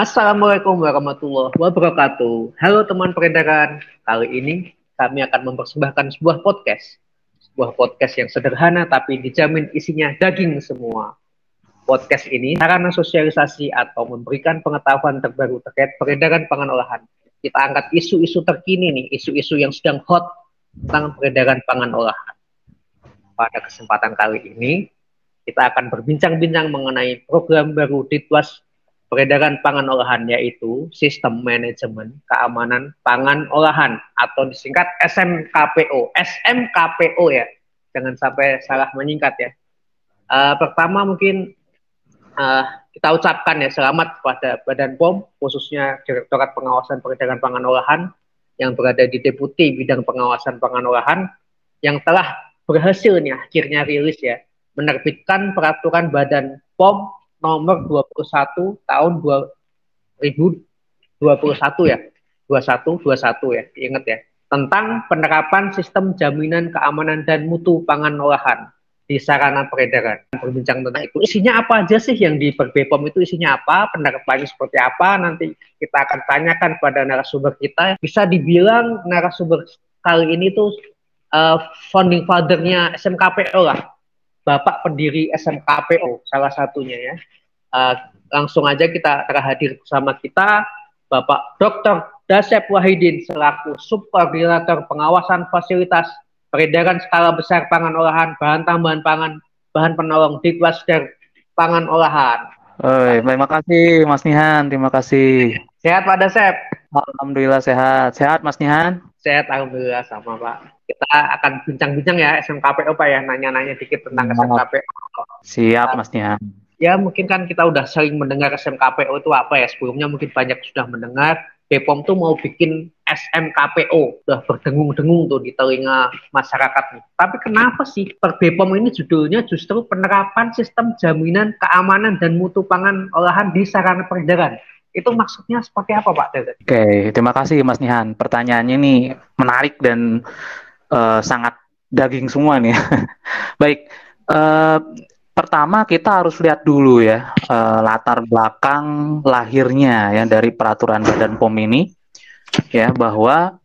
Assalamualaikum warahmatullahi wabarakatuh. Halo teman peredaran. Kali ini kami akan mempersembahkan sebuah podcast. Sebuah podcast yang sederhana tapi dijamin isinya daging semua. Podcast ini sarana sosialisasi atau memberikan pengetahuan terbaru terkait peredaran pangan olahan. Kita angkat isu-isu terkini nih, isu-isu yang sedang hot tentang peredaran pangan olahan. Pada kesempatan kali ini, kita akan berbincang-bincang mengenai program baru Ditwas peredaran pangan olahan yaitu sistem manajemen keamanan pangan olahan atau disingkat SMKPO. SMKPO ya, jangan sampai salah menyingkat ya. Uh, pertama mungkin uh, kita ucapkan ya selamat kepada Badan POM khususnya Direktorat Pengawasan Peredaran Pangan Olahan yang berada di Deputi Bidang Pengawasan Pangan Olahan yang telah berhasil nih akhirnya rilis ya menerbitkan peraturan Badan POM nomor 21 tahun 2021 ya. 21 21 ya, ingat ya. Tentang penerapan sistem jaminan keamanan dan mutu pangan olahan di sarana peredaran. Berbincang tentang itu, isinya apa aja sih yang di Perbepom itu isinya apa, penerapannya seperti apa, nanti kita akan tanyakan pada narasumber kita. Bisa dibilang narasumber kali ini tuh uh, founding fathernya SMKPO lah, bapak pendiri SMKPO salah satunya ya. Uh, langsung aja kita terhadir bersama kita Bapak Dr. Dasep Wahidin selaku Subkoordinator Pengawasan Fasilitas Peredaran Skala Besar Pangan Olahan, Bahan Tambahan Pangan, Bahan Penolong Ditwasder Pangan Olahan. Oi, terima kasih Mas Nihan, terima kasih. Sehat Pak Dasep? Alhamdulillah sehat. Sehat Mas Nihan? Sehat Alhamdulillah sama Pak kita akan bincang-bincang ya SMKPO Pak ya, nanya-nanya dikit tentang SMKPO. Siap Mas Nihan. Ya mungkin kan kita udah sering mendengar SMKPO itu apa ya, sebelumnya mungkin banyak sudah mendengar, BPOM tuh mau bikin SMKPO, udah berdengung-dengung tuh di telinga masyarakat nih. Tapi kenapa sih per BPOM ini judulnya justru penerapan sistem jaminan keamanan dan mutu pangan olahan di sarana peredaran? Itu maksudnya seperti apa Pak? Oke, terima kasih Mas Nihan. Pertanyaannya ini menarik dan uh, sangat daging semua nih. Baik, uh, pertama kita harus lihat dulu ya uh, latar belakang lahirnya ya dari peraturan Badan POM ini ya bahwa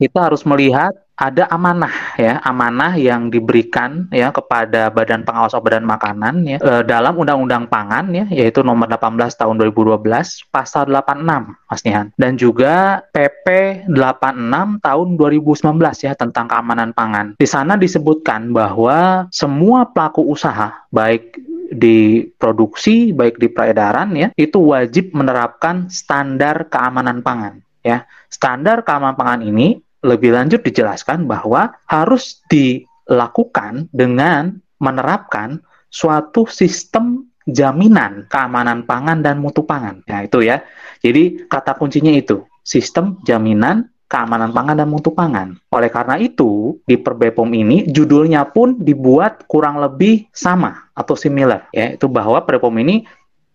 kita harus melihat ada amanah ya amanah yang diberikan ya kepada Badan Pengawas Obat dan Makanan ya e, dalam Undang-Undang Pangan ya yaitu nomor 18 tahun 2012 pasal 86 Mas Nihan dan juga PP 86 tahun 2019 ya tentang keamanan pangan. Di sana disebutkan bahwa semua pelaku usaha baik di produksi baik di peredaran ya itu wajib menerapkan standar keamanan pangan ya. Standar keamanan pangan ini lebih lanjut dijelaskan bahwa harus dilakukan dengan menerapkan suatu sistem jaminan keamanan pangan dan mutu pangan. Ya, itu ya. Jadi kata kuncinya itu, sistem jaminan keamanan pangan dan mutu pangan. Oleh karena itu, di Perbepom ini judulnya pun dibuat kurang lebih sama atau similar ya, itu bahwa Perbepom ini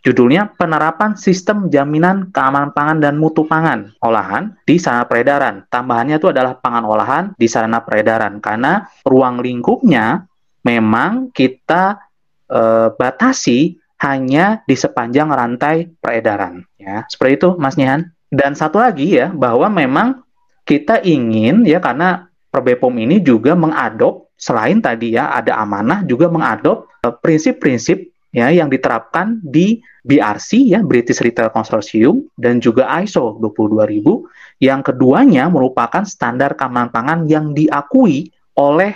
Judulnya Penerapan Sistem Jaminan Keamanan Pangan dan Mutu Pangan Olahan di Sarana Peredaran. Tambahannya itu adalah pangan olahan di sarana peredaran karena ruang lingkupnya memang kita e, batasi hanya di sepanjang rantai peredaran ya. Seperti itu Mas Nihan. Dan satu lagi ya bahwa memang kita ingin ya karena Perbepom ini juga mengadop selain tadi ya ada amanah juga mengadop eh, prinsip-prinsip ya yang diterapkan di BRC ya British Retail Consortium dan juga ISO 22000 yang keduanya merupakan standar keamanan pangan yang diakui oleh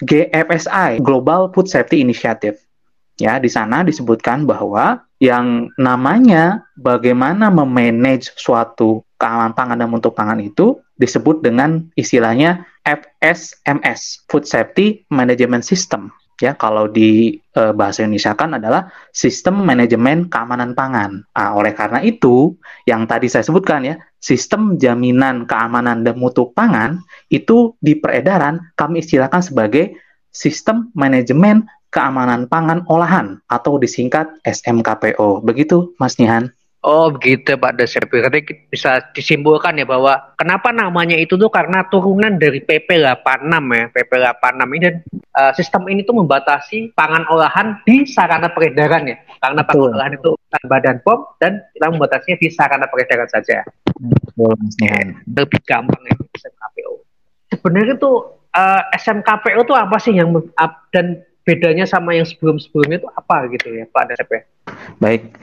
GFSI Global Food Safety Initiative. Ya, di sana disebutkan bahwa yang namanya bagaimana memanage suatu keamanan pangan dan mutu pangan itu disebut dengan istilahnya FSMS, Food Safety Management System ya kalau di e, bahasa Indonesia kan adalah sistem manajemen keamanan pangan. Nah, oleh karena itu, yang tadi saya sebutkan ya, sistem jaminan keamanan dan mutu pangan itu di peredaran kami istilahkan sebagai sistem manajemen keamanan pangan olahan atau disingkat SMKPO. Begitu, Mas Nihan. Oh begitu Pak Dasar. Berarti bisa disimpulkan ya bahwa kenapa namanya itu tuh karena turunan dari PP 86 ya. PP 86 ini dan uh, sistem ini tuh membatasi pangan olahan di sarana peredaran ya. Karena pangan olahan itu badan POM dan kita membatasinya di sarana peredaran saja. Betul. Lebih gampang ya SMKPO. Sebenarnya tuh uh, eh, SMKPO itu apa sih yang dan bedanya sama yang sebelum-sebelumnya itu apa gitu ya Pak Dasep ya? Baik,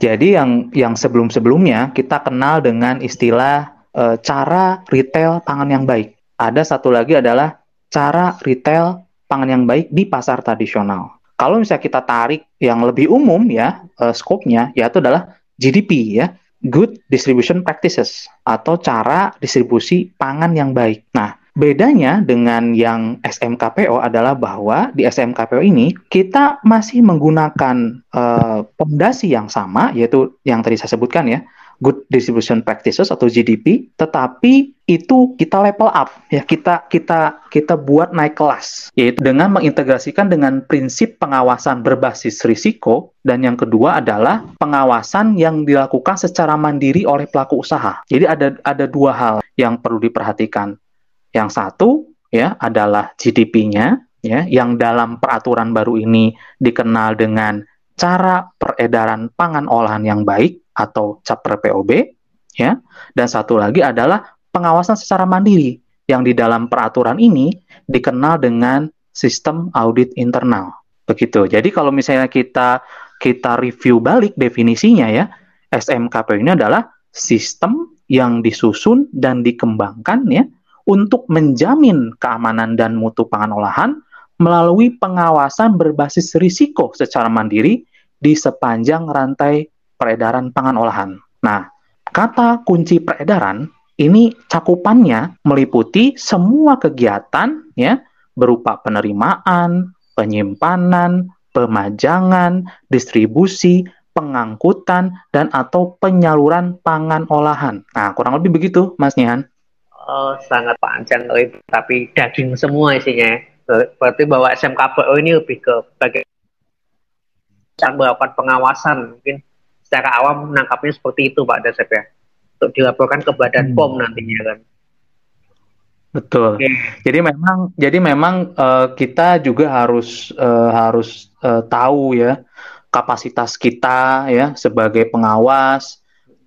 jadi yang yang sebelum-sebelumnya kita kenal dengan istilah e, cara retail pangan yang baik. Ada satu lagi adalah cara retail pangan yang baik di pasar tradisional. Kalau misalnya kita tarik yang lebih umum ya e, skopnya yaitu adalah GDP ya, Good Distribution Practices atau cara distribusi pangan yang baik. Nah, Bedanya dengan yang SMKPO adalah bahwa di SMKPO ini kita masih menggunakan uh, pondasi yang sama, yaitu yang tadi saya sebutkan ya, Good Distribution Practices atau GDP, tetapi itu kita level up ya kita kita kita buat naik kelas yaitu dengan mengintegrasikan dengan prinsip pengawasan berbasis risiko dan yang kedua adalah pengawasan yang dilakukan secara mandiri oleh pelaku usaha. Jadi ada ada dua hal yang perlu diperhatikan. Yang satu ya adalah GDP-nya ya yang dalam peraturan baru ini dikenal dengan cara peredaran pangan olahan yang baik atau CAPR POB ya. Dan satu lagi adalah pengawasan secara mandiri yang di dalam peraturan ini dikenal dengan sistem audit internal. Begitu. Jadi kalau misalnya kita kita review balik definisinya ya, SMKP ini adalah sistem yang disusun dan dikembangkan ya untuk menjamin keamanan dan mutu pangan olahan melalui pengawasan berbasis risiko secara mandiri di sepanjang rantai peredaran pangan olahan. Nah, kata kunci peredaran ini cakupannya meliputi semua kegiatan ya berupa penerimaan, penyimpanan, pemajangan, distribusi, pengangkutan dan atau penyaluran pangan olahan. Nah, kurang lebih begitu, Mas Nihan. Oh, sangat panjang tapi daging semua isinya. Berarti bahwa SMKPO ini lebih ke bagian melakukan pengawasan mungkin secara awam menangkapnya seperti itu Pak Dasep ya untuk dilaporkan ke Badan hmm. POM nantinya kan. Betul. Okay. Jadi memang jadi memang uh, kita juga harus uh, harus uh, tahu ya kapasitas kita ya sebagai pengawas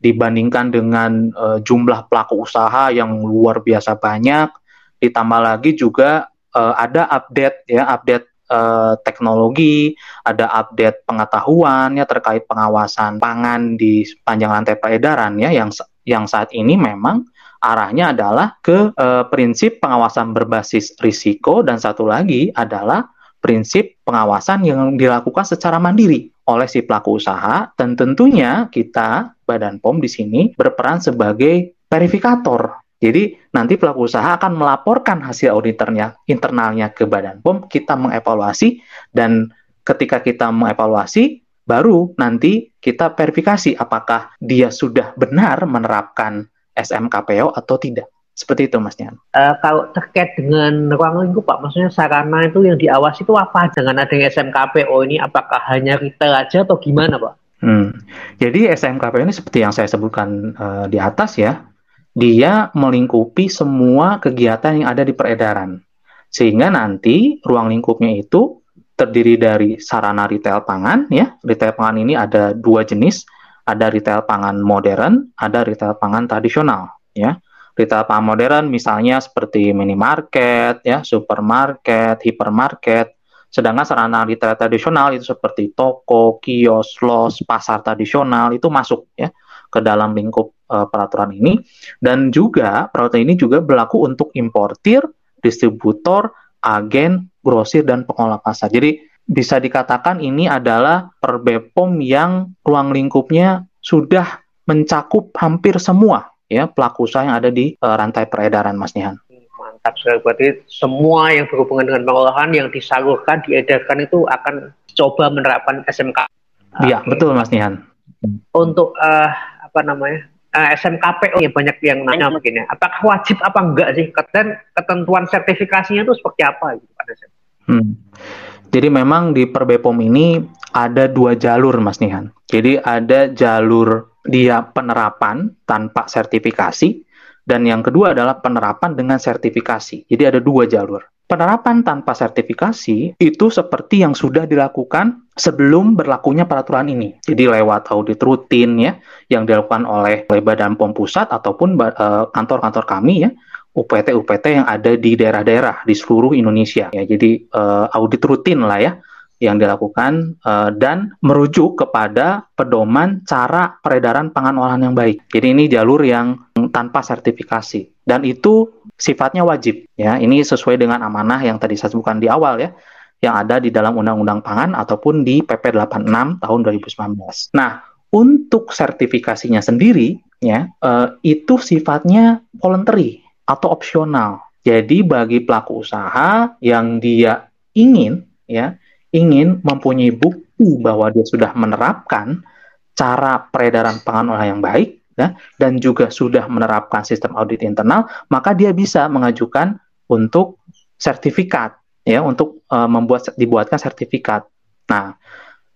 dibandingkan dengan uh, jumlah pelaku usaha yang luar biasa banyak ditambah lagi juga uh, ada update ya update uh, teknologi ada update pengetahuan ya terkait pengawasan pangan di sepanjang rantai peredaran ya yang yang saat ini memang arahnya adalah ke prinsip pengawasan berbasis risiko dan satu lagi adalah prinsip pengawasan yang dilakukan secara mandiri oleh si pelaku usaha dan tentunya kita Badan POM di sini berperan sebagai verifikator. Jadi nanti pelaku usaha akan melaporkan hasil auditornya internalnya ke Badan POM, kita mengevaluasi dan ketika kita mengevaluasi baru nanti kita verifikasi apakah dia sudah benar menerapkan SMKPO atau tidak. Seperti itu Mas Nian. Uh, kalau terkait dengan ruang lingkup Pak, maksudnya sarana itu yang diawasi itu apa? Dengan adanya SMKPO ini apakah hanya retail aja atau gimana Pak? Hmm. Jadi SMKPO ini seperti yang saya sebutkan uh, di atas ya, dia melingkupi semua kegiatan yang ada di peredaran. Sehingga nanti ruang lingkupnya itu terdiri dari sarana retail pangan ya. Retail pangan ini ada dua jenis, ada retail pangan modern, ada retail pangan tradisional ya retail pangan modern misalnya seperti minimarket, ya, supermarket, hipermarket. Sedangkan sarana retail tradisional itu seperti toko, kios, los, pasar tradisional itu masuk ya ke dalam lingkup uh, peraturan ini dan juga peraturan ini juga berlaku untuk importir, distributor, agen, grosir dan pengolah pasar. Jadi bisa dikatakan ini adalah per BPOM yang ruang lingkupnya sudah mencakup hampir semua ya pelaku usaha yang ada di uh, rantai peredaran Mas Nihan. Mantap sekali berarti semua yang berhubungan dengan pengolahan yang disalurkan diedarkan itu akan coba menerapkan SMK. Iya okay. betul Mas Nihan. Untuk uh, apa namanya uh, SMKPO ya banyak yang nanya mungkin ya. Apakah wajib apa enggak sih? Dan ketentuan sertifikasinya itu seperti apa gitu pada hmm. Jadi memang di Perbepom ini ada dua jalur Mas Nihan. Jadi ada jalur dia penerapan tanpa sertifikasi dan yang kedua adalah penerapan dengan sertifikasi. Jadi ada dua jalur. Penerapan tanpa sertifikasi itu seperti yang sudah dilakukan sebelum berlakunya peraturan ini. Jadi lewat audit rutin ya yang dilakukan oleh, Badan POM Pusat ataupun uh, kantor-kantor kami ya UPT-UPT yang ada di daerah-daerah di seluruh Indonesia. Ya, jadi uh, audit rutin lah ya yang dilakukan uh, dan merujuk kepada pedoman cara peredaran pangan olahan yang baik. Jadi ini jalur yang tanpa sertifikasi dan itu sifatnya wajib ya. Ini sesuai dengan amanah yang tadi saya sebutkan di awal ya yang ada di dalam Undang-Undang Pangan ataupun di PP 86 tahun 2019. Nah, untuk sertifikasinya sendiri ya uh, itu sifatnya voluntary atau opsional. Jadi bagi pelaku usaha yang dia ingin ya ingin mempunyai bukti bahwa dia sudah menerapkan cara peredaran pangan olah yang baik ya, dan juga sudah menerapkan sistem audit internal, maka dia bisa mengajukan untuk sertifikat ya untuk uh, membuat dibuatkan sertifikat. Nah,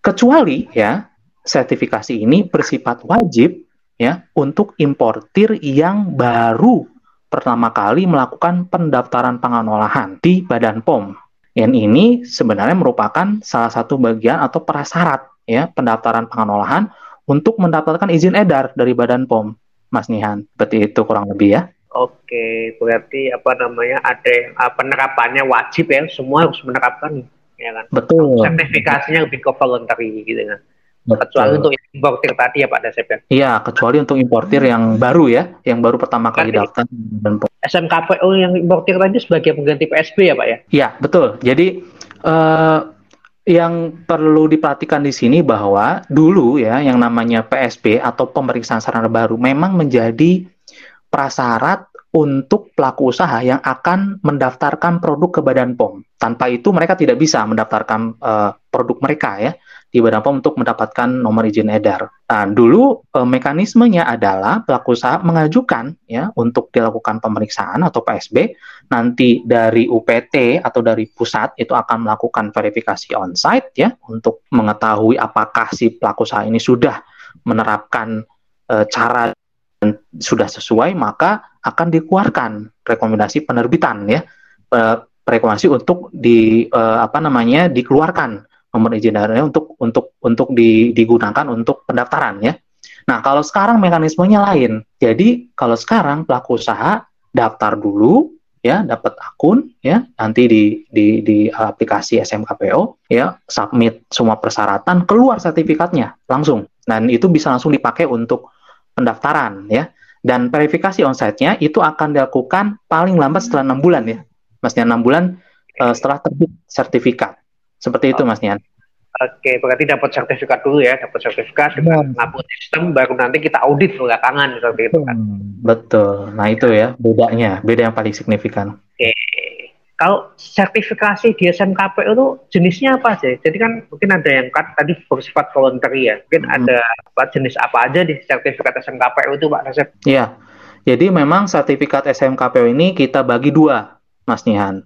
kecuali ya sertifikasi ini bersifat wajib ya untuk importir yang baru pertama kali melakukan pendaftaran pangan olahan di Badan POM. Yang ini sebenarnya merupakan salah satu bagian atau prasyarat ya pendaftaran pangan olahan untuk mendapatkan izin edar dari Badan POM, Mas Nihan. Seperti itu kurang lebih ya. Oke, berarti apa namanya ada uh, penerapannya wajib ya, semua harus menerapkan ya kan. Betul. Sertifikasinya lebih ke voluntary gitu kan. Betul. Kecuali untuk importir tadi ya Pak Dasep ya? Iya, kecuali untuk importir yang baru ya, yang baru pertama kali daftar. SMKPO yang importir tadi sebagai pengganti PSB ya Pak ya? Iya, betul. Jadi uh, yang perlu diperhatikan di sini bahwa dulu ya yang namanya PSB atau pemeriksaan sarana baru memang menjadi prasyarat untuk pelaku usaha yang akan mendaftarkan produk ke Badan POM. Tanpa itu mereka tidak bisa mendaftarkan uh, produk mereka ya Badan POM untuk mendapatkan nomor izin edar. Nah, dulu e, mekanismenya adalah pelaku usaha mengajukan ya untuk dilakukan pemeriksaan atau PSB. Nanti dari UPT atau dari pusat itu akan melakukan verifikasi onsite ya untuk mengetahui apakah si pelaku usaha ini sudah menerapkan e, cara dan sudah sesuai maka akan dikeluarkan rekomendasi penerbitan ya e, rekomendasi untuk di e, apa namanya dikeluarkan nomor izin edarnya untuk untuk untuk di, digunakan untuk pendaftaran ya. Nah, kalau sekarang mekanismenya lain. Jadi, kalau sekarang pelaku usaha daftar dulu ya, dapat akun ya, nanti di di di aplikasi SMKPO ya, submit semua persyaratan, keluar sertifikatnya langsung. Dan itu bisa langsung dipakai untuk pendaftaran ya. Dan verifikasi onsite-nya itu akan dilakukan paling lambat setelah enam bulan ya. Maksudnya enam bulan uh, setelah terbit sertifikat. Seperti itu, Mas Nian. Oke, berarti dapat sertifikat dulu ya, dapat sertifikat dengan ngaput sistem, baru nanti kita audit belakangan seperti itu kan. Hmm, betul. Nah itu ya bedanya, beda yang paling signifikan. Oke. Kalau sertifikasi di SMKP itu jenisnya apa sih? Jadi kan mungkin ada yang kan tadi bersifat voluntary ya. Mungkin hmm. ada apa jenis apa aja di sertifikat SMKP itu Pak Nasib? Iya. Jadi memang sertifikat SMKP ini kita bagi dua, Mas Nihan.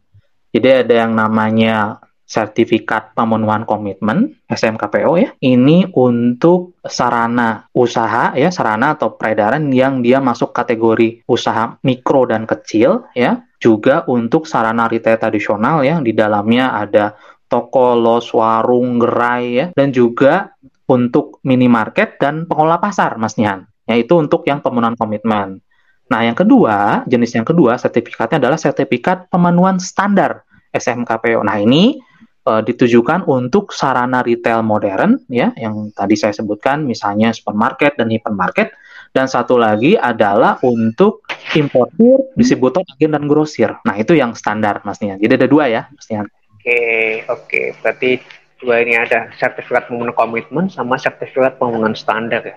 Jadi ada yang namanya sertifikat pemenuhan komitmen SMKPO ya. Ini untuk sarana usaha ya, sarana atau peredaran yang dia masuk kategori usaha mikro dan kecil ya. Juga untuk sarana retail tradisional ya, di dalamnya ada toko, los, warung, gerai ya, dan juga untuk minimarket dan pengelola pasar, Mas Nihan. Yaitu untuk yang pemenuhan komitmen. Nah, yang kedua, jenis yang kedua, sertifikatnya adalah sertifikat pemenuhan standar SMKPO. Nah, ini uh, ditujukan untuk sarana retail modern ya yang tadi saya sebutkan misalnya supermarket dan hypermarket dan satu lagi adalah untuk importir, distributor, agen dan grosir. Nah, itu yang standar Mas Nian. Jadi ada dua ya, Mas Nian. Oke, oke. Berarti dua ini ada sertifikat pemenuhan komitmen sama sertifikat pemenuhan standar ya.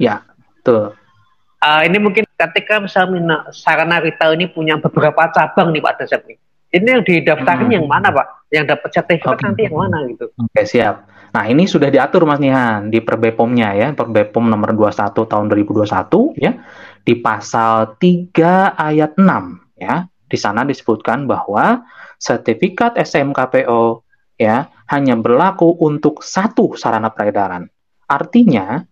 Ya, betul. Uh, ini mungkin ketika misalnya sarana retail ini punya beberapa cabang nih Pak Dasep nih ini yang didaftarin hmm. yang mana Pak? Yang dapat sertifikat okay. nanti yang mana gitu? Oke okay, siap. Nah ini sudah diatur Mas Nihan di Perbepomnya ya, Perbepom nomor 21 tahun 2021 ya, di pasal 3 ayat 6 ya. Di sana disebutkan bahwa sertifikat SMKPO ya hanya berlaku untuk satu sarana peredaran. Artinya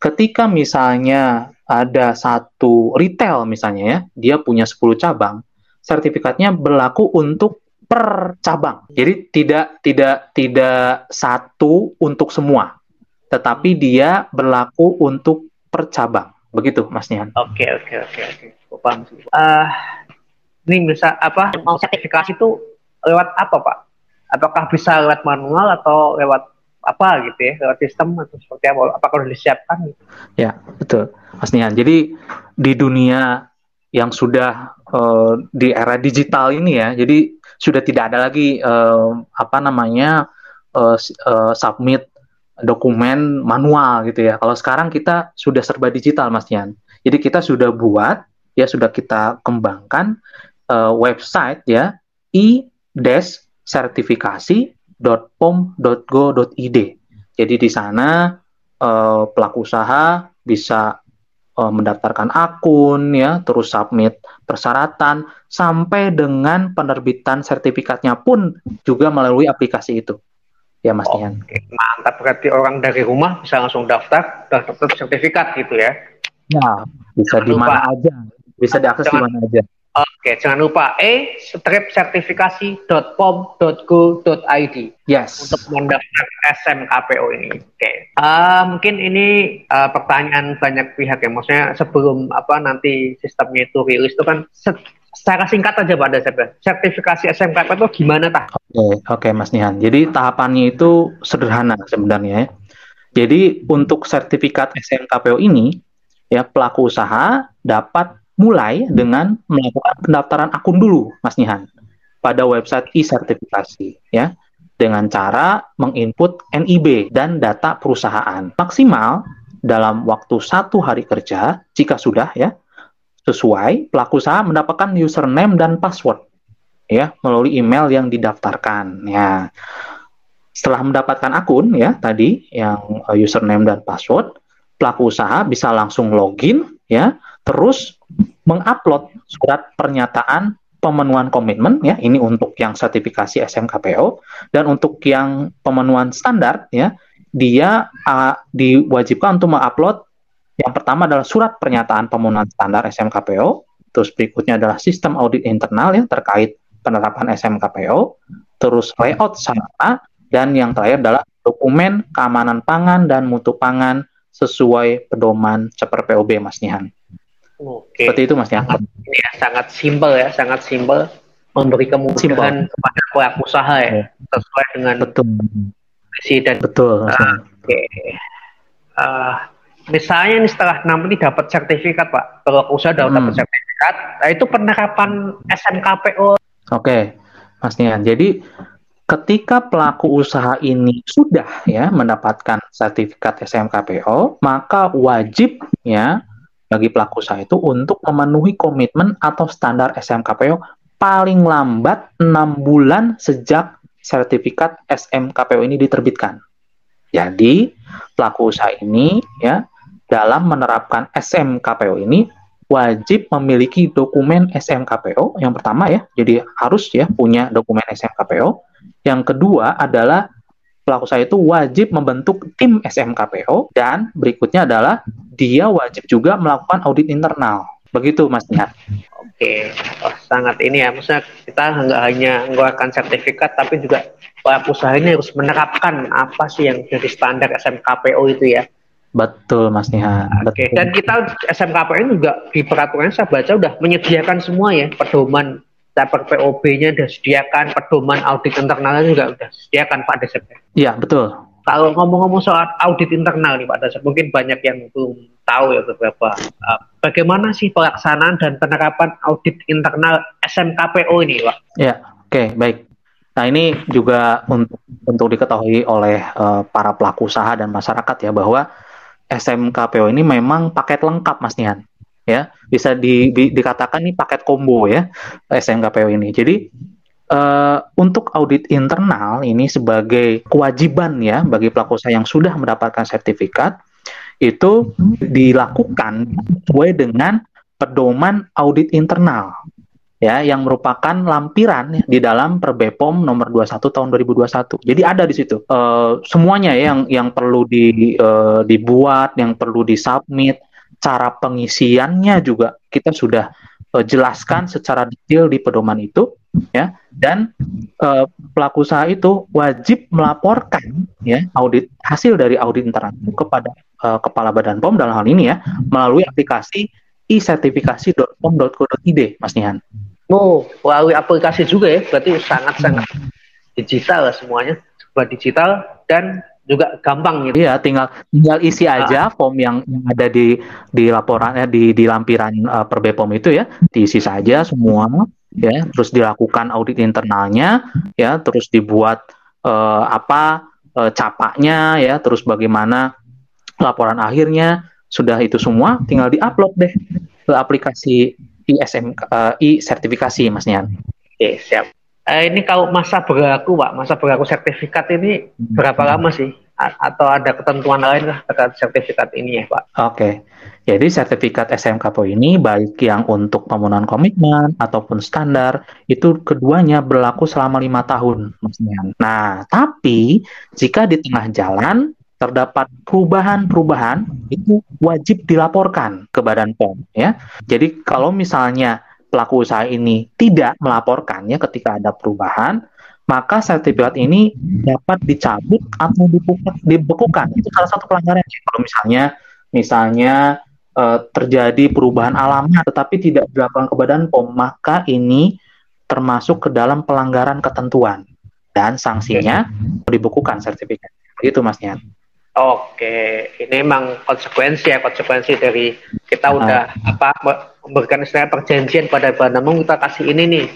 ketika misalnya ada satu retail misalnya ya, dia punya 10 cabang, sertifikatnya berlaku untuk per cabang. Jadi tidak tidak tidak satu untuk semua, tetapi dia berlaku untuk per cabang. Begitu, Mas Nihan. Oke, oke, oke, oke. Paham. Uh, ini bisa apa? Mau sertifikasi itu lewat apa, Pak? Apakah bisa lewat manual atau lewat apa gitu ya lewat sistem atau seperti apa apakah sudah disiapkan gitu? ya betul Mas Nihan jadi di dunia yang sudah uh, di era digital ini ya. Jadi sudah tidak ada lagi uh, apa namanya uh, uh, submit dokumen manual gitu ya. Kalau sekarang kita sudah serba digital Mas Nihan jadi kita sudah buat ya sudah kita kembangkan uh, website ya i-sertifikasi pom.go.id. Jadi di sana pelaku usaha bisa uh, mendaftarkan akun ya, terus submit persyaratan sampai dengan penerbitan sertifikatnya pun juga melalui aplikasi itu. Ya Mas oh, Nian. Mantap berarti orang dari rumah bisa langsung daftar daftar sertifikat gitu ya. Ya, bisa di mana aja. Bisa diakses di mana aja. Oke, jangan lupa e strip sertifikasi.pom.go.id. Yes. Untuk mendaftar SMKPO ini. Oke. Uh, mungkin ini uh, pertanyaan banyak pihak ya. Maksudnya sebelum apa nanti sistemnya itu rilis itu kan se secara singkat aja Pak Dasar. Sertifikasi SMKPO itu gimana tak? Oke, okay, oke okay, Mas Nihan. Jadi tahapannya itu sederhana sebenarnya ya. Jadi untuk sertifikat SMKPO ini ya pelaku usaha dapat mulai dengan melakukan pendaftaran akun dulu, Mas Nihan, pada website e-sertifikasi, ya, dengan cara menginput NIB dan data perusahaan. Maksimal dalam waktu satu hari kerja, jika sudah ya sesuai, pelaku usaha mendapatkan username dan password, ya, melalui email yang didaftarkan. Ya, setelah mendapatkan akun, ya, tadi yang uh, username dan password, pelaku usaha bisa langsung login, ya, terus mengupload surat pernyataan pemenuhan komitmen ya ini untuk yang sertifikasi SMKPO dan untuk yang pemenuhan standar ya dia uh, diwajibkan untuk mengupload yang pertama adalah surat pernyataan pemenuhan standar SMKPO terus berikutnya adalah sistem audit internal yang terkait penerapan SMKPO terus layout sarana dan yang terakhir adalah dokumen keamanan pangan dan mutu pangan sesuai pedoman CPR POB Mas Nihan. Oke. Seperti itu Mas ya. Sangat, ya, sangat simpel ya, sangat simpel memberi kemudahan simple. kepada pelaku usaha ya, ya, sesuai dengan betul visi dan betul. Uh, Oke. Okay. Uh, misalnya nih setelah nanti dapat sertifikat Pak, kalau usaha hmm. dapat sertifikat, nah itu penerapan SMKPO. Oke, okay. Mas Nian. Jadi ketika pelaku usaha ini sudah ya mendapatkan sertifikat SMKPO, maka wajib ya bagi pelaku usaha itu untuk memenuhi komitmen atau standar SMKPO paling lambat 6 bulan sejak sertifikat SMKPO ini diterbitkan. Jadi, pelaku usaha ini ya dalam menerapkan SMKPO ini wajib memiliki dokumen SMKPO yang pertama ya. Jadi harus ya punya dokumen SMKPO. Yang kedua adalah pelaku usaha itu wajib membentuk tim SMKPO dan berikutnya adalah dia wajib juga melakukan audit internal. Begitu Mas Nihat. Oke, oh, sangat ini ya. Maksudnya kita nggak hanya mengeluarkan sertifikat, tapi juga pelaku usaha ini harus menerapkan apa sih yang jadi standar SMKPO itu ya. Betul Mas Nihat. Oke, dan kita SMKPO ini juga di peraturan saya baca udah menyediakan semua ya pedoman Taper POB-nya sudah disediakan, pedoman audit internalnya juga sudah disediakan Pak Desep. Iya, betul. Kalau ngomong-ngomong soal audit internal nih Pak Desep, mungkin banyak yang belum tahu ya beberapa. Uh, bagaimana sih pelaksanaan dan penerapan audit internal SMKPO ini Pak? Ya, oke, okay, baik. Nah ini juga untuk untuk diketahui oleh uh, para pelaku usaha dan masyarakat ya bahwa SMKPO ini memang paket lengkap Mas Nihan ya bisa di, di, dikatakan ini paket combo ya SMKPO ini. Jadi uh, untuk audit internal ini sebagai kewajiban ya bagi pelaku usaha yang sudah mendapatkan sertifikat itu dilakukan sesuai dengan pedoman audit internal. ya yang merupakan lampiran di dalam Perbepom nomor 21 tahun 2021. Jadi ada di situ uh, semuanya ya, yang yang perlu di uh, dibuat, yang perlu disubmit, cara pengisiannya juga kita sudah uh, jelaskan secara detail di pedoman itu ya. Dan uh, pelaku usaha itu wajib melaporkan ya audit hasil dari audit internal kepada uh, kepala Badan POM dalam hal ini ya melalui aplikasi isertifikasi.pom.co.id Mas Nihan. Oh, melalui aplikasi juga ya, berarti sangat-sangat digital semuanya, serba digital dan juga gampang gitu. Iya, tinggal tinggal isi ah. aja form yang, yang ada di di laporan ya di di lampiran uh, per BPOM itu ya, diisi saja semua ya, terus dilakukan audit internalnya ya, terus dibuat uh, apa uh, capaknya ya, terus bagaimana laporan akhirnya sudah itu semua tinggal diupload deh ke aplikasi ISM uh, I sertifikasi Mas Nian. Oke, siap. Uh, ini kalau masa berlaku, Pak, masa berlaku sertifikat ini berapa lama sih? A atau ada ketentuan lain lah terkait sertifikat ini ya, Pak? Oke. Jadi sertifikat SMKPO ini baik yang untuk pemenuhan komitmen ataupun standar itu keduanya berlaku selama lima tahun, maksudnya. Nah, tapi jika di tengah jalan terdapat perubahan-perubahan itu wajib dilaporkan ke Badan POM ya. Jadi kalau misalnya pelaku usaha ini tidak melaporkannya ketika ada perubahan, maka sertifikat ini dapat dicabut atau dibekukan. Itu salah satu pelanggaran. Kalau misalnya misalnya eh, terjadi perubahan alamiah tetapi tidak dilaporkan ke Badan POM, maka ini termasuk ke dalam pelanggaran ketentuan dan sanksinya dibekukan sertifikat. Itu Mas Nian. Oke, ini memang konsekuensi ya konsekuensi dari kita udah uh. apa memberikan istilah perjanjian pada Banamung kita kasih ini nih.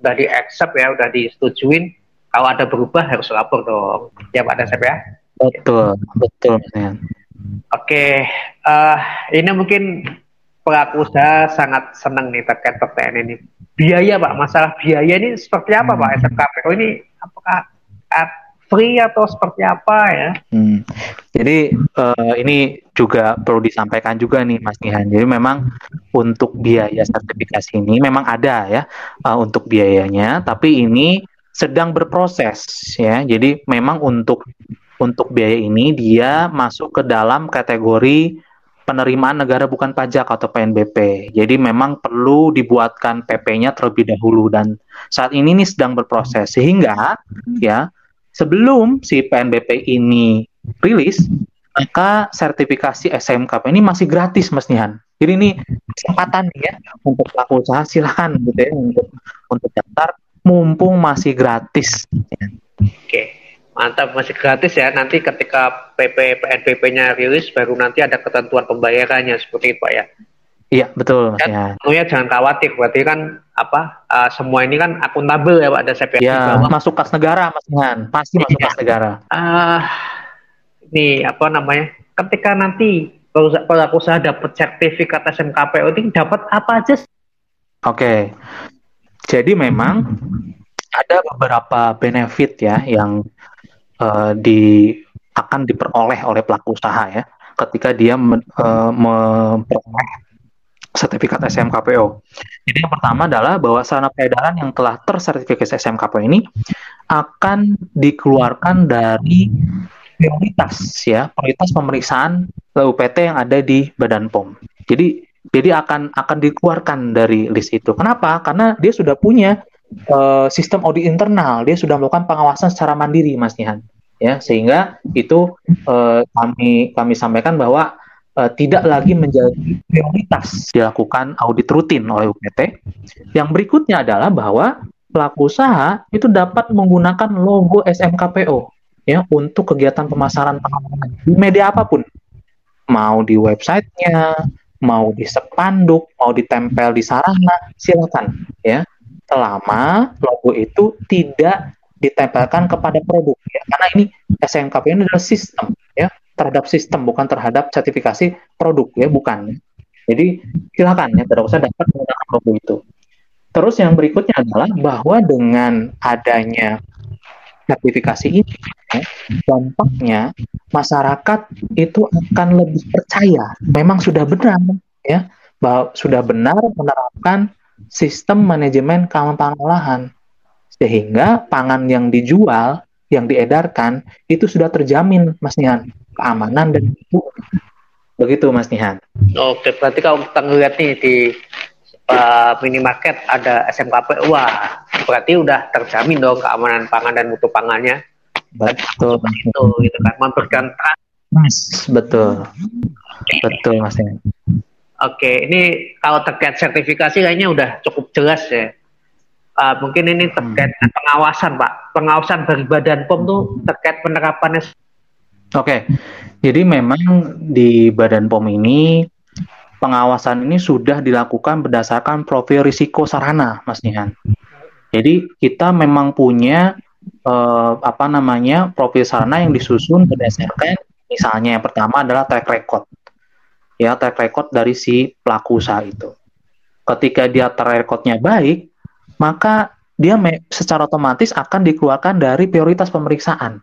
Udah di accept ya udah disetujuin. Kalau ada berubah harus lapor dong. Ya Pak Dasep ya? Betul betul ya. Oke, uh, ini mungkin pelaku usaha sangat senang nih terkait pertanyaan ini. Biaya Pak, masalah biaya ini seperti apa Pak SMKPO ini apakah free atau seperti apa ya? Hmm. Jadi uh, ini juga perlu disampaikan juga nih Mas Nihan. Jadi memang untuk biaya sertifikasi ini memang ada ya uh, untuk biayanya, tapi ini sedang berproses ya. Jadi memang untuk untuk biaya ini dia masuk ke dalam kategori penerimaan negara bukan pajak atau PNBP. Jadi memang perlu dibuatkan PP-nya terlebih dahulu dan saat ini ini sedang berproses sehingga ya sebelum si PNBP ini rilis, maka sertifikasi SMKP ini masih gratis Mas Nihan. Jadi ini kesempatan ya untuk pelaku usaha silahkan gitu ya untuk untuk daftar mumpung masih gratis. Oke, mantap masih gratis ya. Nanti ketika PP PNBP-nya rilis baru nanti ada ketentuan pembayarannya seperti itu Pak ya. Iya betul. Dan ya. tentunya jangan khawatir, berarti kan apa uh, semua ini kan akuntabel ya Pak ada CPS ya, masuk kas negara Mas Ihan, pasti masuk kas negara. Uh, ini apa namanya? Ketika nanti kalau aku usaha dapat sertifikat SMKPO ini dapat apa aja? Oke, okay. jadi memang ada beberapa benefit ya yang uh, di akan diperoleh oleh pelaku usaha ya ketika dia me, uh, memperoleh sertifikat SMKPO. Jadi yang pertama adalah bahwa sarana peredaran yang telah tersertifikasi SMKPO ini akan dikeluarkan dari prioritas ya, prioritas pemeriksaan UPT yang ada di Badan POM. Jadi jadi akan akan dikeluarkan dari list itu. Kenapa? Karena dia sudah punya uh, sistem audit internal, dia sudah melakukan pengawasan secara mandiri, Mas Nihan. Ya, sehingga itu uh, kami kami sampaikan bahwa uh, tidak lagi menjadi prioritas dilakukan audit rutin oleh UPT. Yang berikutnya adalah bahwa pelaku usaha itu dapat menggunakan logo SMKPO ya untuk kegiatan pemasaran pengamanan di media apa pun, mau di websitenya, mau di spanduk, mau ditempel di sarana, silakan ya. Selama logo itu tidak ditempelkan kepada produk ya. Karena ini SMKPO ini adalah sistem ya terhadap sistem bukan terhadap sertifikasi produk ya bukan. Jadi silakan ya tidak usah dapat menggunakan logo itu. Terus yang berikutnya adalah bahwa dengan adanya sertifikasi ini ya, dampaknya masyarakat itu akan lebih percaya. Memang sudah benar ya bahwa sudah benar menerapkan sistem manajemen keamanan olahan. Sehingga pangan yang dijual, yang diedarkan, itu sudah terjamin, Mas Nihan, keamanan dan itu. Begitu, Mas Nihan. Oke, berarti kalau kita ngeliat nih di uh, minimarket ada SMKP, wah, berarti udah terjamin dong keamanan pangan dan mutu pangannya. Betul. Itu, gitu kan, memberikan trust. Mas, betul. Betul, Mas Nihan. Oke, ini kalau terkait sertifikasi kayaknya udah cukup jelas ya. Uh, mungkin ini terkait hmm. pengawasan, Pak. Pengawasan dari Badan POM tuh terkait penerapannya. Oke, jadi memang di Badan POM ini pengawasan ini sudah dilakukan berdasarkan profil risiko sarana, Mas Nihan. Jadi kita memang punya uh, apa namanya profil sarana yang disusun berdasarkan misalnya yang pertama adalah track record ya track record dari si pelaku usaha itu. Ketika dia track recordnya baik, maka dia secara otomatis akan dikeluarkan dari prioritas pemeriksaan,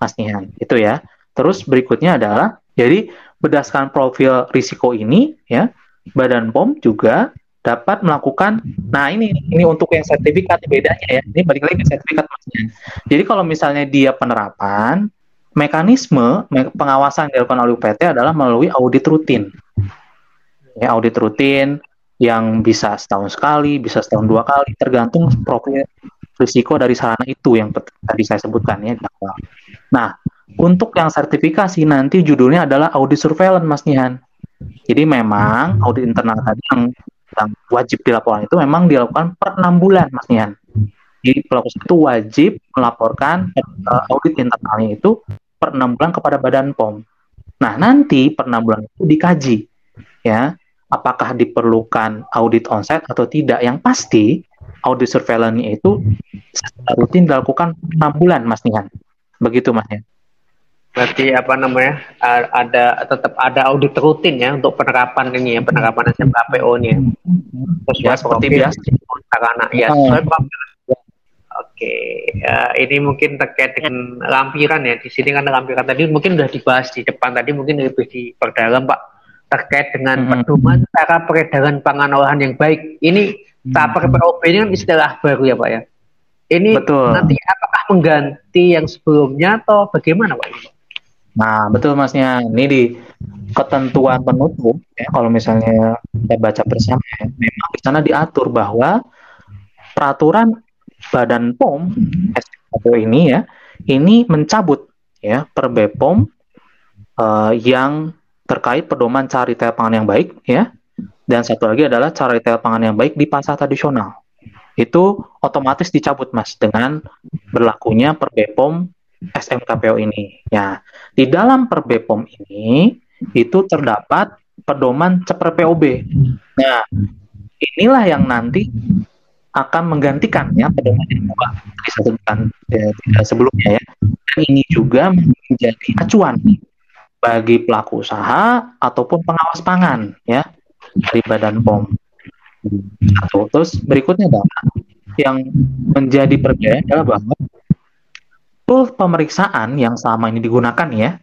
Mas Nihan. Itu ya. Terus berikutnya adalah, jadi berdasarkan profil risiko ini, ya, Badan POM juga dapat melakukan, nah ini ini untuk yang sertifikat bedanya ya, ini balik lagi sertifikat Mas Nihan. Jadi kalau misalnya dia penerapan, mekanisme pengawasan yang dilakukan oleh UPT adalah melalui audit rutin. Ya, audit rutin yang bisa setahun sekali, bisa setahun dua kali, tergantung profil risiko dari sarana itu yang tadi saya sebutkan ya. Nah, untuk yang sertifikasi nanti judulnya adalah audit surveillance Mas Nihan. Jadi memang audit internal tadi yang, yang wajib dilaporkan itu memang dilakukan per enam bulan Mas Nihan. Jadi pelaku itu wajib melaporkan uh, audit internalnya itu per enam bulan kepada Badan POM. Nah, nanti per enam bulan itu dikaji, ya, apakah diperlukan audit onsite atau tidak. Yang pasti, audit surveillance itu rutin dilakukan enam bulan, Mas Nihan. Begitu, Mas Nihan. Berarti apa namanya ada tetap ada audit rutin ya untuk penerapan ini ya penerapan SMKPO ini ya. Terus ya, seperti biasa. Karena ya sesuai Oke, ya, ini mungkin terkait dengan lampiran ya. Di sini kan lampiran tadi mungkin sudah dibahas di depan tadi mungkin lebih diperdalam Pak terkait dengan hmm. pedoman cara peredaran pangan olahan yang baik. Ini hmm. tahap POB ini kan istilah baru ya Pak ya. Ini betul. nanti apakah mengganti yang sebelumnya atau bagaimana Pak? Nah betul masnya. Ini di ketentuan penutup ya kalau misalnya kita baca bersama ya, memang di sana diatur bahwa peraturan Badan POM SPKPO ini ya, ini mencabut ya per BPOM uh, yang terkait pedoman cara retail pangan yang baik ya. Dan satu lagi adalah cara retail pangan yang baik di pasar tradisional. Itu otomatis dicabut Mas dengan berlakunya per BPOM SMKPO ini. Ya, di dalam per BPOM ini itu terdapat pedoman CEPR POB. Nah, inilah yang nanti akan menggantikan ya pedoman yang dua tadi sebutkan ya, sebelumnya ya. Dan ini juga menjadi acuan bagi pelaku usaha ataupun pengawas pangan ya dari Badan POM. Satu. Terus berikutnya adalah yang menjadi perbedaan adalah bahwa tool pemeriksaan yang selama ini digunakan ya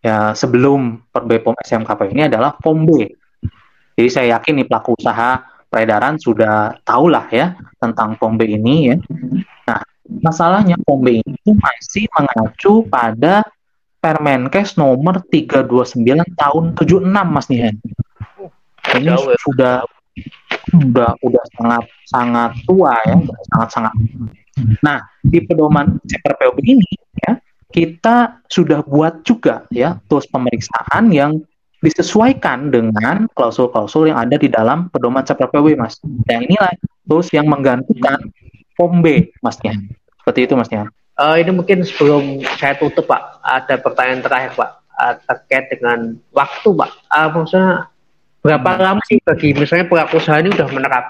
ya sebelum perbepom SMKP ini adalah B. Jadi saya yakin nih pelaku usaha peredaran sudah tahulah ya tentang POMBE ini ya. Nah, masalahnya POMBE ini masih mengacu pada Permenkes nomor 329 tahun 76 Mas Nihan. Ini Jauh, ya. sudah sudah udah sangat sangat tua ya, sangat sangat. Nah, di pedoman CPRPOB ini ya, kita sudah buat juga ya tools pemeriksaan yang disesuaikan dengan klausul-klausul yang ada di dalam pedoman CPPW, Mas. Dan inilah terus yang menggantikan POM B, Masnya. Seperti itu, Masnya. Uh, ini mungkin sebelum saya tutup, Pak, ada pertanyaan terakhir, Pak, uh, terkait dengan waktu, Pak. Uh, maksudnya berapa hmm. lama sih bagi misalnya pelaku usaha ini sudah menerap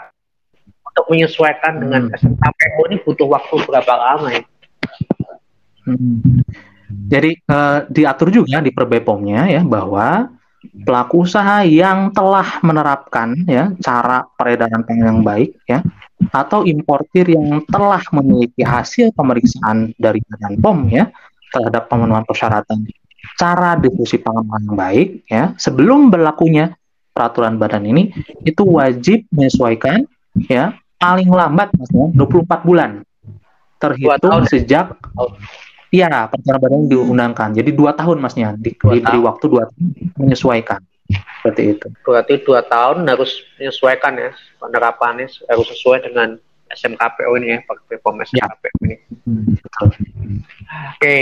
untuk menyesuaikan hmm. dengan SMKPO ini butuh waktu berapa lama ya? Hmm. Jadi uh, diatur juga di perbepomnya ya bahwa pelaku usaha yang telah menerapkan ya cara peredaran pangan yang baik ya atau importir yang telah memiliki hasil pemeriksaan dari Badan POM ya terhadap pemenuhan persyaratan cara distribusi pangan yang baik ya sebelum berlakunya peraturan badan ini itu wajib menyesuaikan ya paling lambat Mas ya 24 bulan terhitung sejak ya peraturan badan diundangkan. Jadi dua tahun masnya di, diberi tahun. waktu dua tahun menyesuaikan seperti itu. Berarti dua tahun harus menyesuaikan ya penerapannya harus sesuai dengan SMKPO ini ya pakai POM SMKPO ya. ini. Hmm, Oke,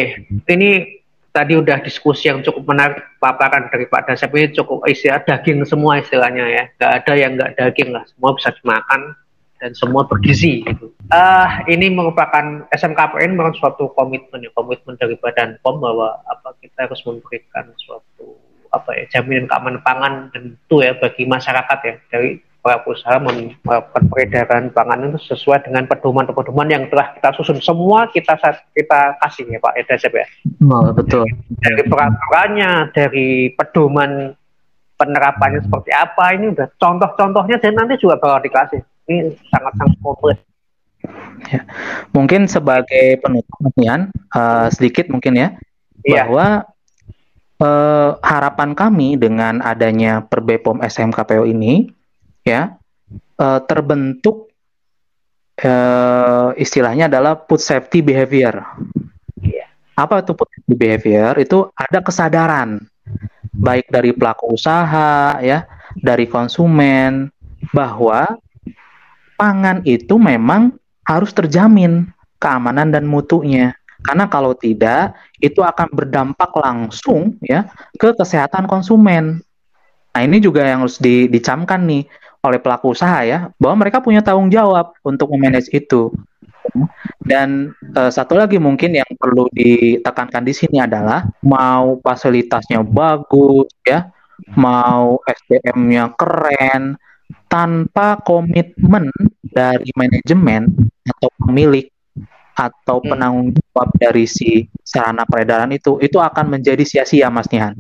ini tadi udah diskusi yang cukup menarik paparan dari Pak Dasep ini cukup istilah daging semua istilahnya ya. Gak ada yang nggak daging lah, semua bisa dimakan dan semua bergizi gitu. Uh, ini merupakan SMKPN merupakan suatu komitmen ya, komitmen dari Badan POM bahwa apa kita harus memberikan suatu apa ya jaminan keamanan pangan tentu ya bagi masyarakat ya dari para usaha melakukan peredaran pangan itu sesuai dengan pedoman-pedoman yang telah kita susun semua kita kita kasih ya Pak Edasep ya. Oh, betul. Dari peraturannya, dari pedoman penerapannya seperti apa ini udah contoh-contohnya dan nanti juga bakal dikasih ini sangat-sangat komplit. Ya. Mungkin sebagai penutup uh, sedikit mungkin ya iya. bahwa uh, harapan kami dengan adanya Perbepom SMKPO ini ya uh, terbentuk uh, istilahnya adalah food safety behavior. Yeah. Apa itu food safety behavior? Itu ada kesadaran baik dari pelaku usaha ya, dari konsumen bahwa pangan itu memang harus terjamin keamanan dan mutunya. Karena kalau tidak, itu akan berdampak langsung ya ke kesehatan konsumen. Nah, ini juga yang harus di, dicamkan nih oleh pelaku usaha ya, bahwa mereka punya tanggung jawab untuk memanage itu. Dan uh, satu lagi mungkin yang perlu ditekankan di sini adalah mau fasilitasnya bagus ya, mau SDM-nya keren, tanpa komitmen dari manajemen atau pemilik atau hmm. penanggung jawab dari si sarana peredaran itu itu akan menjadi sia-sia Mas Nihan.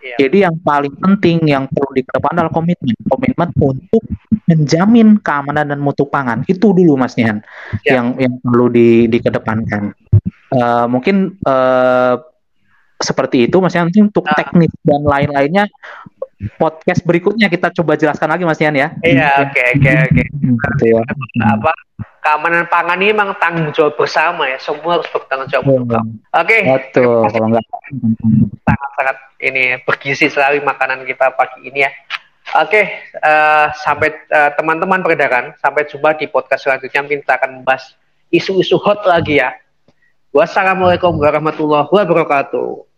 Yeah. Jadi yang paling penting yang perlu dikedepan adalah komitmen, komitmen untuk menjamin keamanan dan mutu pangan itu dulu Mas Nihan yeah. yang yang perlu di, dikedepankan. Uh, mungkin uh, seperti itu Mas Nihan untuk nah. teknis dan lain-lainnya podcast berikutnya kita coba jelaskan lagi Mas Ian ya. Iya, oke oke oke. Gitu ya. Apa keamanan pangan ini memang tanggung jawab bersama ya. Semua harus bertanggung jawab hmm. Oke. Okay. Betul. Kalau enggak sangat-sangat ini bergizi sekali makanan kita pagi ini ya. Oke, okay, uh, eh, sampai uh, teman-teman peredaran, sampai jumpa di podcast selanjutnya. Kita akan membahas isu-isu hot lagi ya. Wassalamualaikum warahmatullahi wabarakatuh.